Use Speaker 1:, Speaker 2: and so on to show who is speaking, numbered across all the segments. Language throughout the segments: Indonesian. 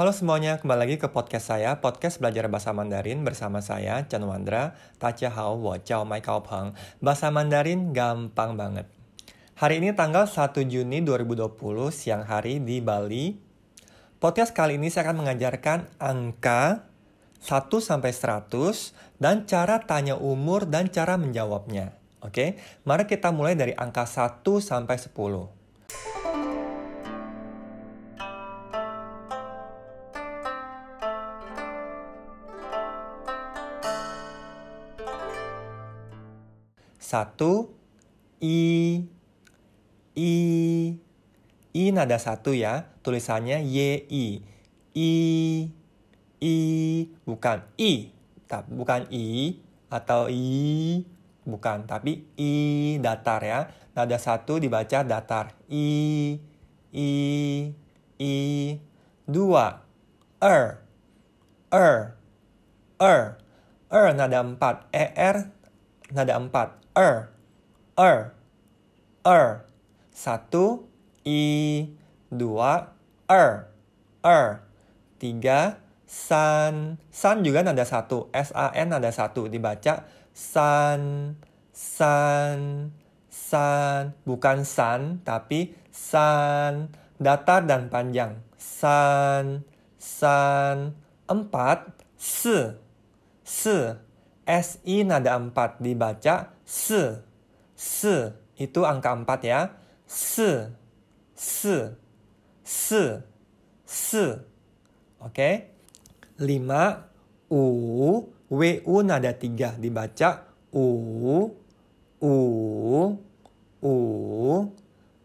Speaker 1: Halo semuanya, kembali lagi ke podcast saya, podcast belajar bahasa Mandarin bersama saya, Chan Wandra. Tacia hao, wo jiao mai kao peng. Bahasa Mandarin gampang banget. Hari ini tanggal 1 Juni 2020, siang hari di Bali. Podcast kali ini saya akan mengajarkan angka 1 sampai 100 dan cara tanya umur dan cara menjawabnya. Oke, mari kita mulai dari angka 1 sampai 10. Satu, I, I, I nada satu ya, tulisannya Y, I. I, I, bukan I, tapi bukan I atau I, bukan, tapi I datar ya. Nada satu dibaca datar. I, I, I. Dua, Er, Er, Er. Er nada empat, ER nada empat er, er, er. Satu, i, dua, er, er. Tiga, san. San juga nada satu. S-A-N nada satu. Dibaca san, san, san. Bukan san, tapi san. Datar dan panjang. San, san. Empat, se, se. SI nada empat dibaca se, se itu angka empat ya. Se, se, se, se. Oke. Lima, u, wu nada tiga dibaca u, u, u.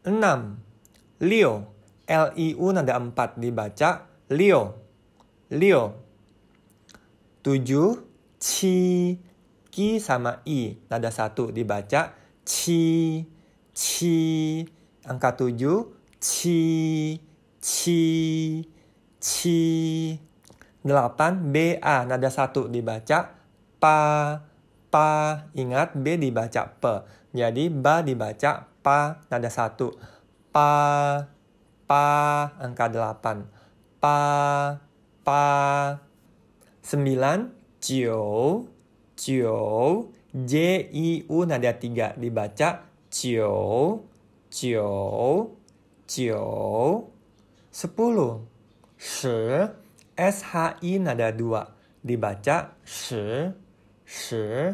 Speaker 1: Enam, lio, liu nada empat dibaca lio, lio. Tujuh, ci, Ki sama I. Nada satu dibaca Ci, Ci. Angka tujuh Ci, Ci, Ci. Delapan BA. Nada satu dibaca Pa, Pa. Ingat B dibaca P. Jadi Ba dibaca Pa. Nada satu. Pa, Pa. Angka delapan. Pa, Pa. Sembilan. Jiu, Jiu, J I U nada tiga dibaca Jiu, Jiu, Jiu. Sepuluh. Shi, S H I nada dua dibaca Shi, Shi,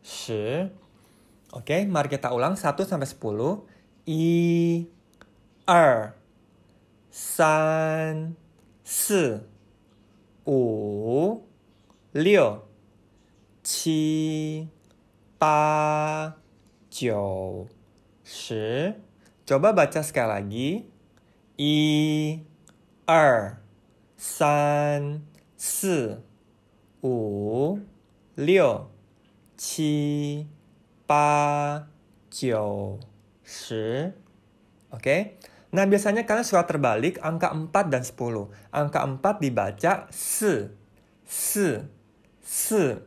Speaker 1: Shi. Oke, mari kita ulang 1 sampai 10. I, er, san, si, u, liu, 七、八、九、十. Coba baca sekali lagi. I, er, san, si, wu, liu, qi, ba, jiu, shi. Oke. Nah, biasanya kalian suka terbalik angka 4 dan 10. Angka 4 dibaca se, se, se.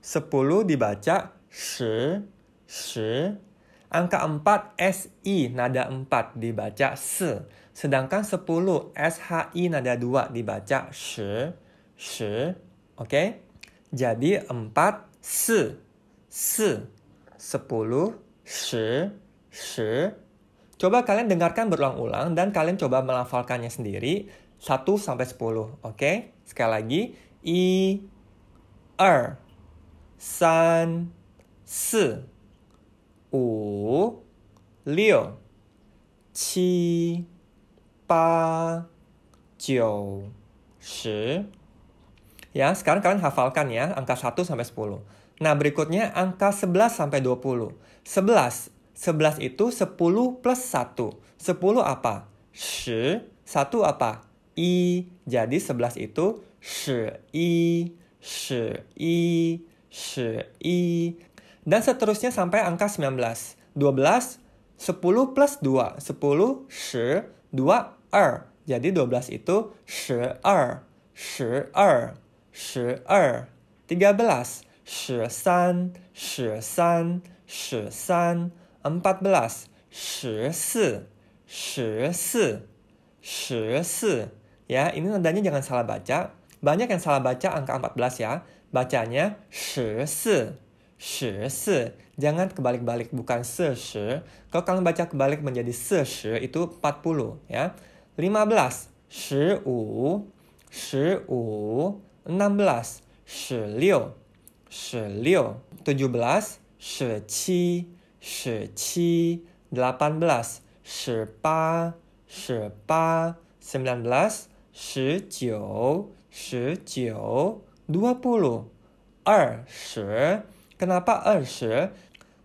Speaker 1: 10 dibaca shi, shi. Angka 4 SI nada 4 dibaca se. Sedangkan 10 SHI nada 2 dibaca shi, shi. Oke? Jadi 4 se, se. 10 shi, shi. Coba kalian dengarkan berulang-ulang dan kalian coba melafalkannya sendiri 1 sampai 10. Oke? Sekali lagi. I, er, 三、四、五、六、七、八、九、十. Ya, sekarang kalian hafalkan ya angka 1 sampai 10. Nah, berikutnya angka 11 sampai 20. 11. 11 itu 10 plus 1. 10 apa? Shi. 1 apa? I. Jadi 11 itu shi i, shi i, shi, i. Dan seterusnya sampai angka 19. 12, 10 plus 2. 10, shi, 2, er. Jadi 12 itu shi, er. Shi, er. Shi, er. 13, shi, san, shi, san, shi, san. 14, shi, si, shi, si, shi, si. Ya, ini nadanya jangan salah baca. Banyak yang salah baca angka 14 ya. Bacanya 14. 14. Jangan kebalik-balik, bukan 10. Kalau kalian baca kebalik menjadi 10 itu 40 ya. 15. 15. 15. 16. 16. 16. 17. 17. 17. 18. 18. 18. 19. 19. 19. 20. 20. Kenapa 20?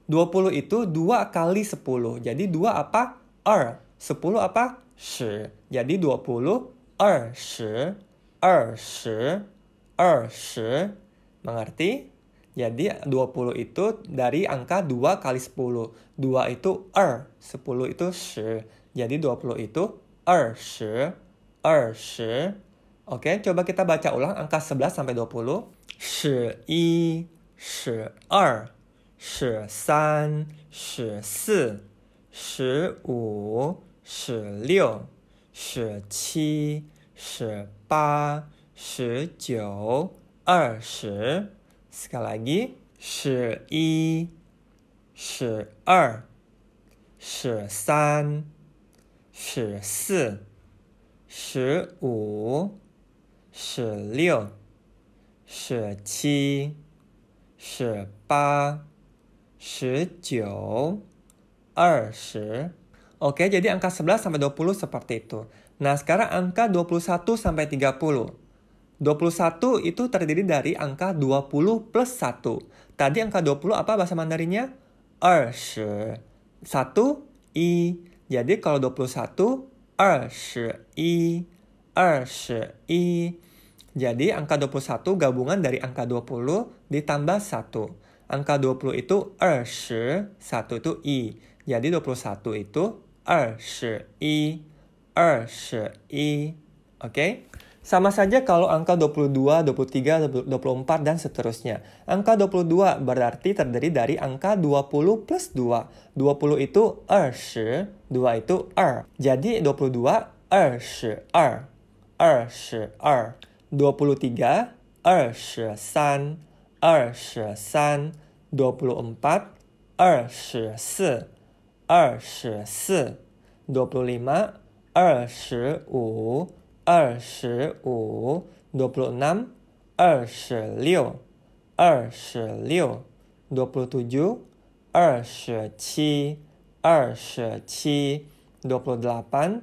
Speaker 1: 20 itu 2 kali 10. Jadi 2 apa? 2. 10 apa? 10. Jadi 20, 20, 20, 20. Mengerti? Jadi 20 itu dari angka 2 kali 10. 2 itu er, 10 itu 10. Jadi 20 itu 20, 20. Oke, coba kita baca ulang angka 11 sampai 20. 11, 十二、十三、十四、十五、十六、十七、十八、十九、二十。Sekali lagi，十一、十二、十三、十四、十五、 十六、十七。十八、十九、二十. Oke, jadi angka 11 sampai 20 seperti itu. Nah, sekarang angka 21 sampai 30. 21 itu terdiri dari angka 20 plus 1. Tadi angka 20 apa bahasa Mandarinnya? 20. 1 i. Jadi kalau 21 20 i. 20 i. Jadi angka 21 gabungan dari angka 20 ditambah 1. Angka 20 itu 20, 1 itu i. Jadi 21 itu 20 i, 20 i. Oke? Okay? Sama saja kalau angka 22, 23, 24, dan seterusnya. Angka 22 berarti terdiri dari angka 20 plus 2. 20 itu 20, 2 itu 2. Jadi 22, 22, 22. 23, 23, 23, 24, 24,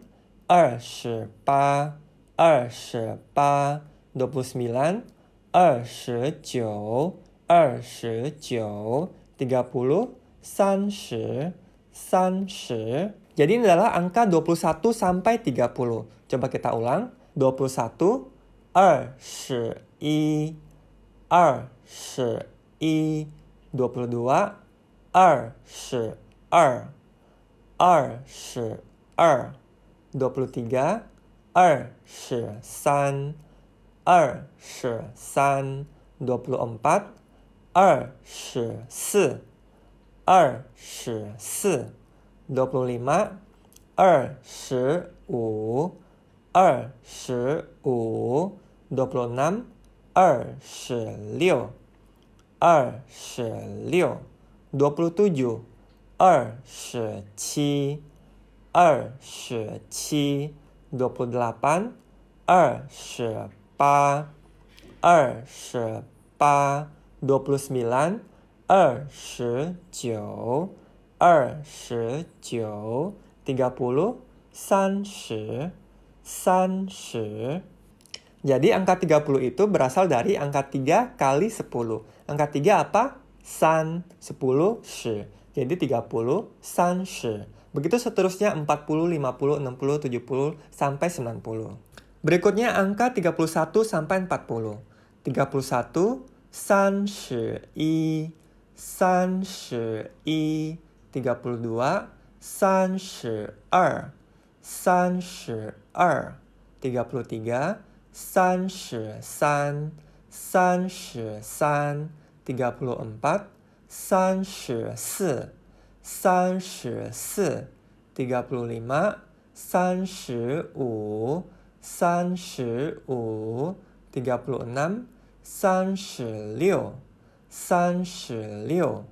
Speaker 1: 24, 25, 25, 25, 26, 26, 26, 27, 27, 27, 28, 28, 28, 29, 29, 29, 30, 30, 30. Jadi ini adalah angka 21 sampai 30. Coba kita ulang. 21, 21, 21, 22, 22, 22, 23, 23, 二十三，dua puluh empat，二十四，二十四，dua puluh lima，二十五，二十五，dua puluh enam，二十六，二十六，dua puluh tujuh，二十七，二十七 ，dua puluh delapan，二十。八、二十八、dua puluh sembilan、二十九、二十九、tiga puluh、三十、三十。Jadi angka 30 itu berasal dari angka 3 kali 10. Angka 3 apa? San, 10, shi. Jadi 30, san, shi. Begitu seterusnya 40, 50, 60, 70, sampai 90. Berikutnya angka 31 sampai 40. 31 san shi i san shi i 32 san shi er san shi er 33 san shi san san shi san 34 san shi si san shi si 35 san shi wu 三十五，tiga puluh enam，三十六，三十六，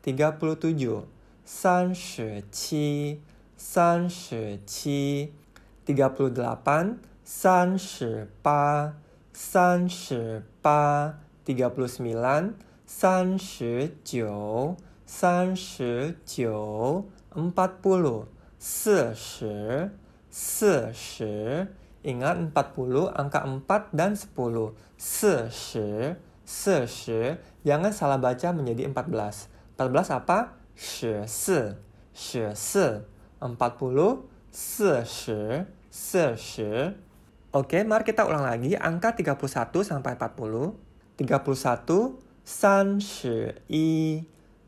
Speaker 1: tiga puluh tujuh，三十七，三十七，tiga puluh delapan，三十八，三十八，tiga puluh sembilan，三十九， 三十九，empat puluh，四十，四十。Ingat 40, angka 4 dan 10. Se, se, se, Jangan salah baca menjadi 14. 14 apa? Shi, se, shi, se. 40, se, shi, se, shi. Oke, mari kita ulang lagi angka 31 sampai 40. 31, san, shi, i,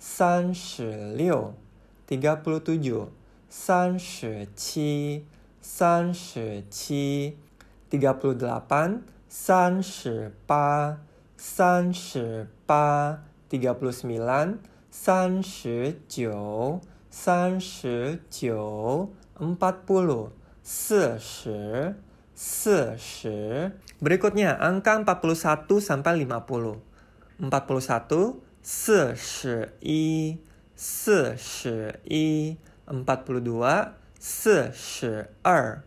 Speaker 1: 三十六，tiga puluh tujuh，三十七。三十七，tiga puluh delapan，三十八，三十八，tiga puluh sembilan，三十九，三十九，empat puluh，四十，四十。Berikutnya angka 41 sampai 50. 41, 四十一，四十一，42, 四十二，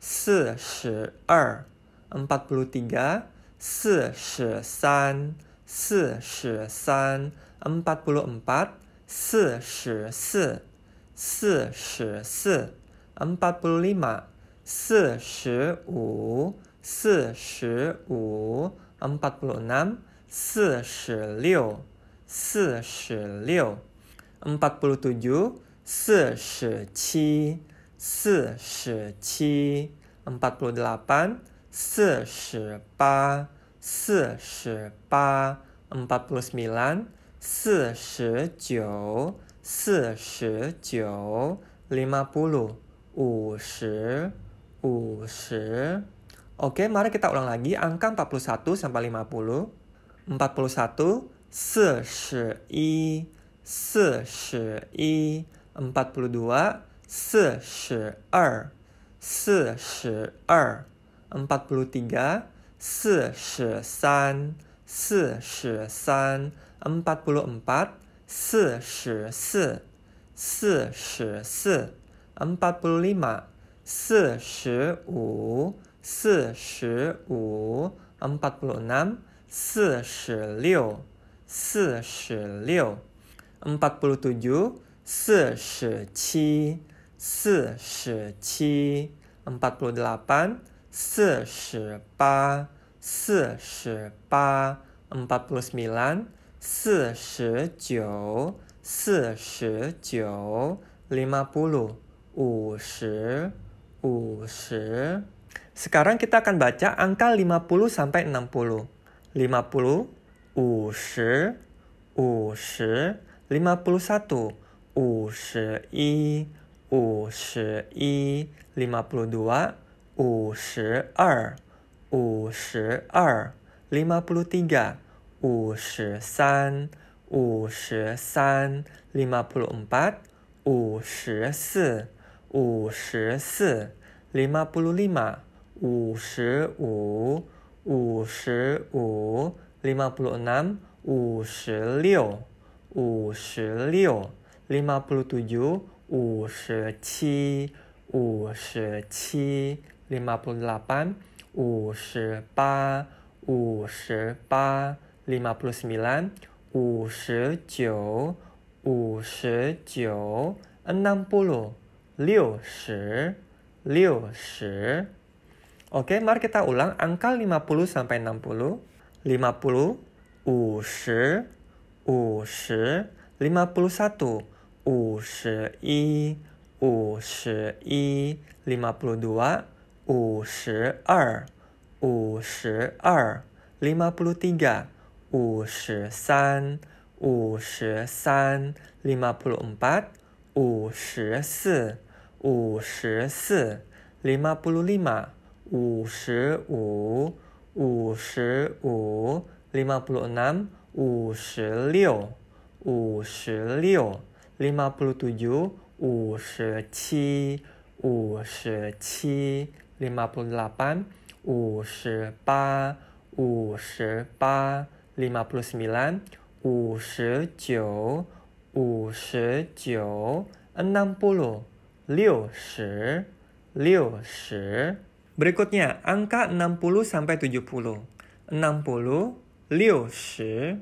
Speaker 1: 四十二，empat puluh tiga，四十三，四十三，empat puluh empat，四十四，四十四，empat puluh lima，四十五，四十五，empat puluh enam，四十六， 四十六，empat puluh tujuh，四十七。四十七，empat puluh delapan，四十八，四十八，empat puluh sembilan，四十九，四十九，lima puluh，五十，五十。Oke, mari kita ulang lagi angka 41 sampai 50. 41, 四十一，四十一，42, 四十二，四十二，empat puluh tiga，四十三，四十三，empat puluh empat，四十四，四十四，empat puluh lima，四十五，四十五，empat puluh enam，四十六， 四十六，empat puluh tujuh，四十七。四十七，empat puluh delapan，四十八，四十八，empat puluh sembilan，四十九，四十九，lima puluh，五十，五十。Sekarang kita akan baca angka 50 sampai 60. 50, 五十，五十，51, 五十一。五十一，lima puluh dua，五十二，五十二，lima puluh tiga，五十三，五十三，lima puluh empat，五十四，五十四，lima puluh lima，五十五，五十五 lima puluh enam, lima puluh tujuh, lima puluh delapan, lima puluh sembilan, enam puluh, Oke, mari kita ulang angka 50 sampai 60. 50, 五十，五十，51, 五十一，五十一，lima puluh dua，五十二，五十二，lima puluh tiga，五十三，五十三，lima puluh empat，五十四，五十四，lima puluh lima，五十五，五十五，lima puluh enam，五十六，五十六，lima puluh tujuh，五十七，五十七，lima puluh delapan。五十八，五十八，lima puluh sembilan，五十九，五十九，enam puluh，六十，六十。Berikutnya, angka 60 sampai 70. 60, liu shi,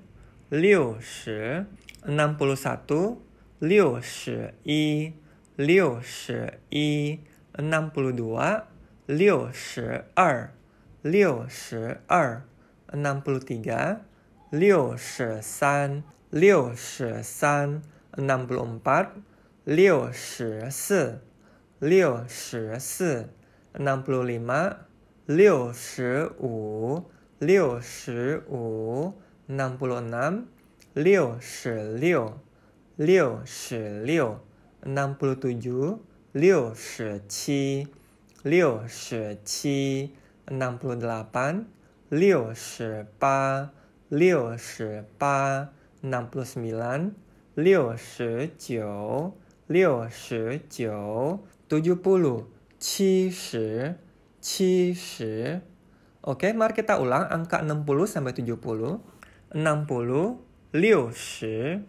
Speaker 1: liu shi, 61, liu shi i, liu shi i, 62, liu shi er, liu shi er, 63, liu shi san, liu shi san, 64, liu shi si, liu shi si, enam puluh lima, 66 66 wu, 67 shi wu, enam puluh enam, 69 69 69 liu enam puluh enam puluh enam puluh puluh. 七十，七十。Oke, mari kita ulang angka 60 sampai 70. 60, 六十，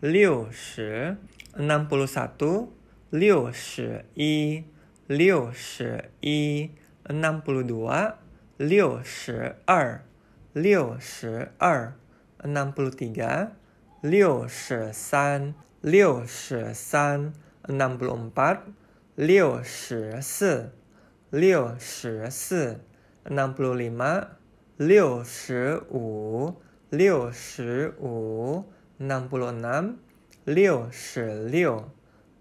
Speaker 1: 六十，61, 六十一。六十一，enam puluh dua，六十二，六十二，enam puluh tiga，六十三， 六十四，六十四，enam puluh lima，六十五，六十五，enam puluh enam，六十六，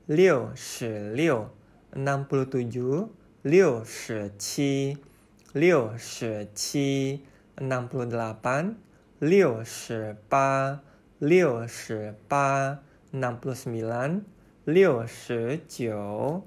Speaker 1: 六十六。enam puluh tujuh, 六十七，六十七，enam puluh delapan, 六十八，六十八，enam puluh sembilan, 六十九，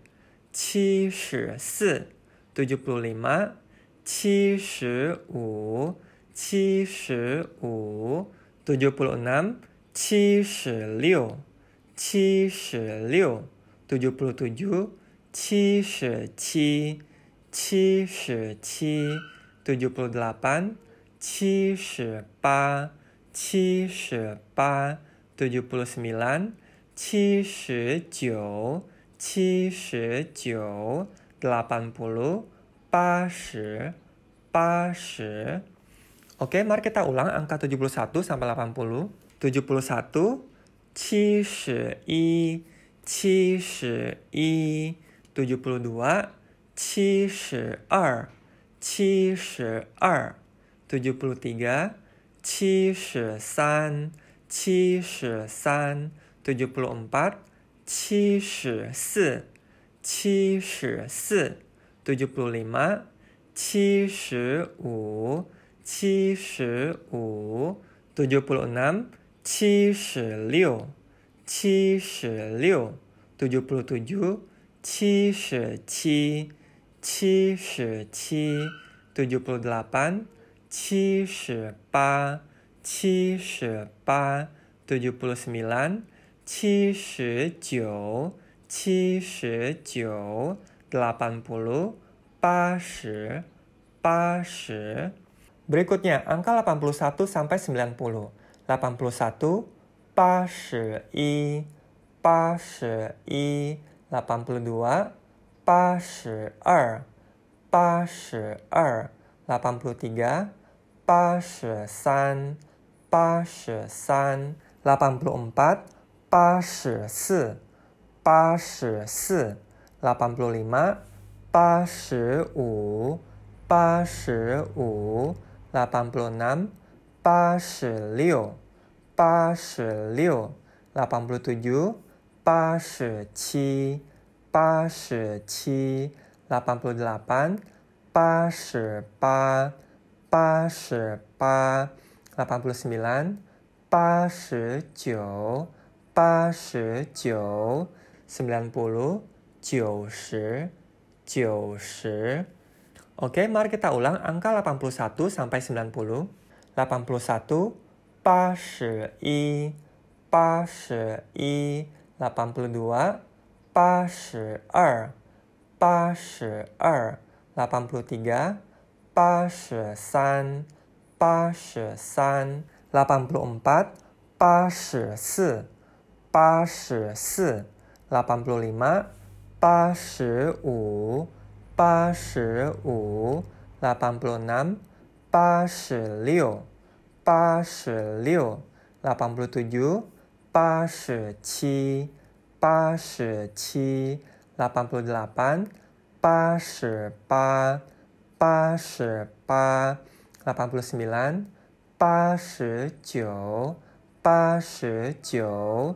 Speaker 1: 七十四，七十四，tujuh puluh lima，七十五，七十五，tujuh puluh enam，七十六。七十六，tujuh puluh tujuh，七十七，七十七，tujuh puluh delapan，七十八，七十八，tujuh puluh sembilan，七十九，七十九，delapan puluh，八十，八十。Oke, mari kita ulang angka 71 sampai 80. 71, 七十一，七十一，tujuh puluh dua，七十二，七十二，tujuh puluh tiga，七十三， 七十三，tujuh puluh empat，七十四，七十四，tujuh puluh lima，七十五，七十五，tujuh puluh enam。七十六，七十六，tujuh puluh tujuh，七十七，七十七，tujuh puluh delapan，七十八，七十八，tujuh puluh sembilan，七十九，七十九，delapan puluh，八十，八十。Berikutnya, angka 81 sampai 90. 八十四，八十四，la p a m p l i m a 八十五，八十五，la p a m p l o n a m 八十六，八十六，la p a m p l o t u j u 八十七，八十七，la p a m p l o l a p a n 八十八，八十八，la p a m p l o s m i l a n 八十九。八十九，九十，九十。Oke, mari kita ulang angka 81 sampai 90. 81, 八十一，八十一，82, 八十二，八十二。83, 83, 83, 84, 84, 84, 85, 85, 85, 86, puluh 86, 87, 87, 87, 88,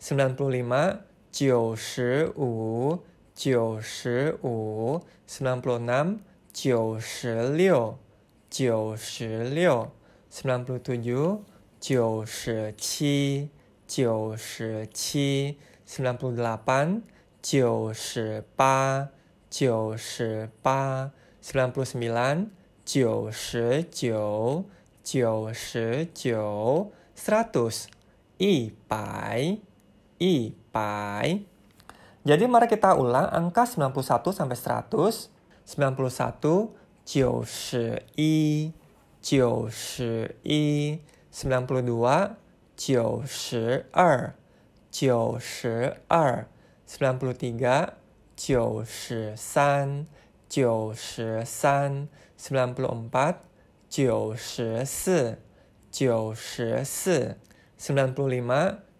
Speaker 1: sembilan puluh lima, jiu shi wu, jiu shi wu, sembilan puluh enam, jiu 100, liu, sembilan puluh tujuh, jiu shi qi, sembilan puluh delapan, jiu shi ba, sembilan puluh sembilan, jiu seratus, i pi. Jadi mari kita ulang angka 91 sampai 100. 91 91 91 92 92 92 93 93 93 94 94 94 95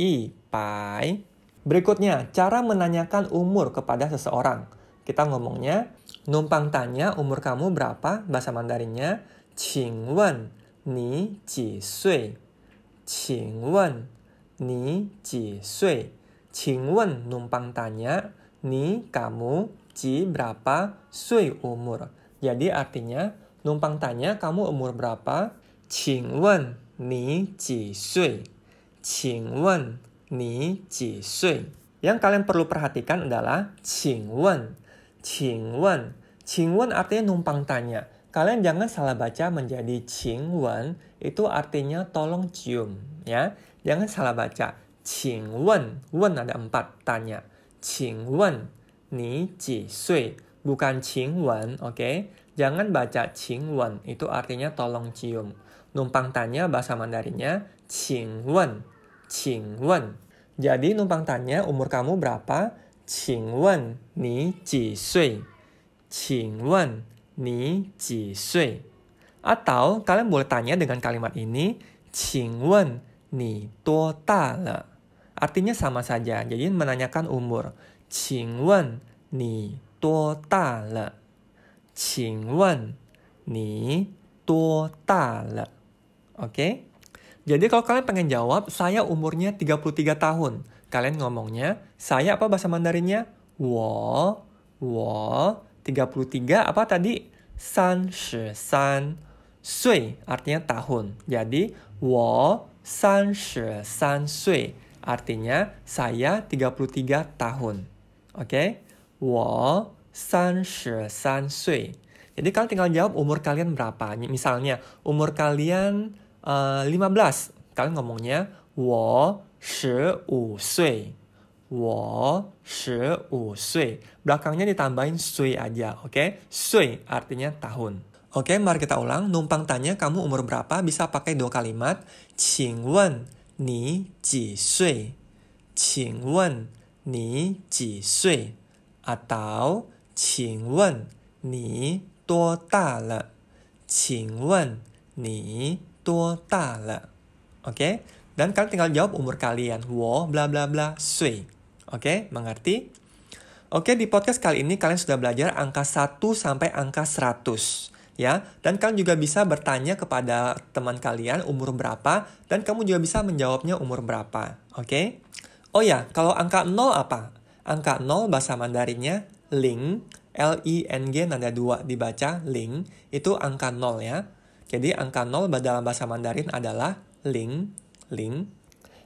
Speaker 1: i pai. Berikutnya, cara menanyakan umur kepada seseorang. Kita ngomongnya, numpang tanya umur kamu berapa, bahasa Mandarinnya, qing wen ni ji sui. Qing wen ni ji sui. Qing wen numpang tanya, ni kamu, ji berapa, sui umur. Jadi artinya, numpang tanya kamu umur berapa, qing wen ni ji sui. 请问你几岁? Yang kalian perlu perhatikan adalah 请问,请问,请问 artinya numpang tanya. Kalian jangan salah baca menjadi 请问 itu artinya tolong cium ya. Jangan salah baca 请问问 ada empat tanya 请问你几岁 bukan 请问 oke okay? jangan baca 请问 itu artinya tolong cium numpang tanya bahasa Mandarinnya 请问, qingwen. Jadi numpang tanya umur kamu berapa? qingwen ni ji sui. qingwen ni ji sui. Atau kalian boleh tanya dengan kalimat ini, qingwen ni tuo ta le. Artinya sama saja, jadi menanyakan umur. qingwen ni tuo ta le. qingwen ni tuo ta le. Oke? Okay? Jadi kalau kalian pengen jawab, saya umurnya 33 tahun. Kalian ngomongnya, saya apa bahasa Mandarinnya? Wo, wo, 33 apa tadi? San shi san. Sui artinya tahun. Jadi, wo san shi san sui. Artinya, saya 33 tahun. Oke? Okay? Wo san shi san sui. Jadi kalian tinggal jawab umur kalian berapa. Misalnya, umur kalian uh, 15. Kalian ngomongnya, wo shi wu sui. Wo shi wu sui. Belakangnya ditambahin sui aja, oke? Okay? Sui artinya tahun. Oke, okay, mari kita ulang. Numpang tanya kamu umur berapa bisa pakai dua kalimat. 请问你几岁?请问你几岁? Atau 请问你多大了?请问你 多大了? Oke? Okay? Dan kalian tinggal jawab umur kalian. Wo bla bla bla sui. Oke, okay? mengerti? Oke, okay, di podcast kali ini kalian sudah belajar angka 1 sampai angka 100 ya. Dan kalian juga bisa bertanya kepada teman kalian umur berapa dan kamu juga bisa menjawabnya umur berapa. Oke? Okay? Oh ya, kalau angka 0 apa? Angka 0 bahasa Mandarinnya ling, L I N G nada 2 dibaca ling, itu angka 0 ya. Jadi angka 0 dalam bahasa Mandarin adalah ling, ling.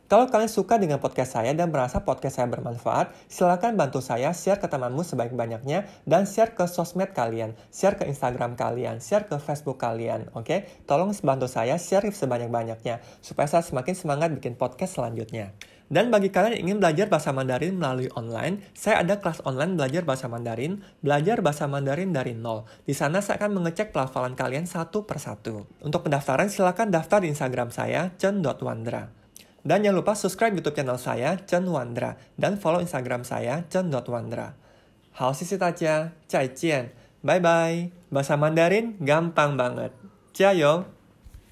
Speaker 1: Kalau kalian suka dengan podcast saya dan merasa podcast saya bermanfaat, silakan bantu saya share ke temanmu sebaik-banyaknya dan share ke sosmed kalian, share ke Instagram kalian, share ke Facebook kalian, oke? Okay? Tolong bantu saya share sebanyak-banyaknya supaya saya semakin semangat bikin podcast selanjutnya. Dan bagi kalian yang ingin belajar bahasa Mandarin melalui online, saya ada kelas online belajar bahasa Mandarin, belajar bahasa Mandarin dari nol. Di sana saya akan mengecek pelafalan kalian satu persatu. Untuk pendaftaran, silakan daftar di Instagram saya, chen.wandra. Dan jangan lupa subscribe YouTube channel saya, Chen Wandra, dan follow Instagram saya, chen.wandra. Hao sisi taja, cai cian, bye bye. Bahasa Mandarin gampang banget. Jayo!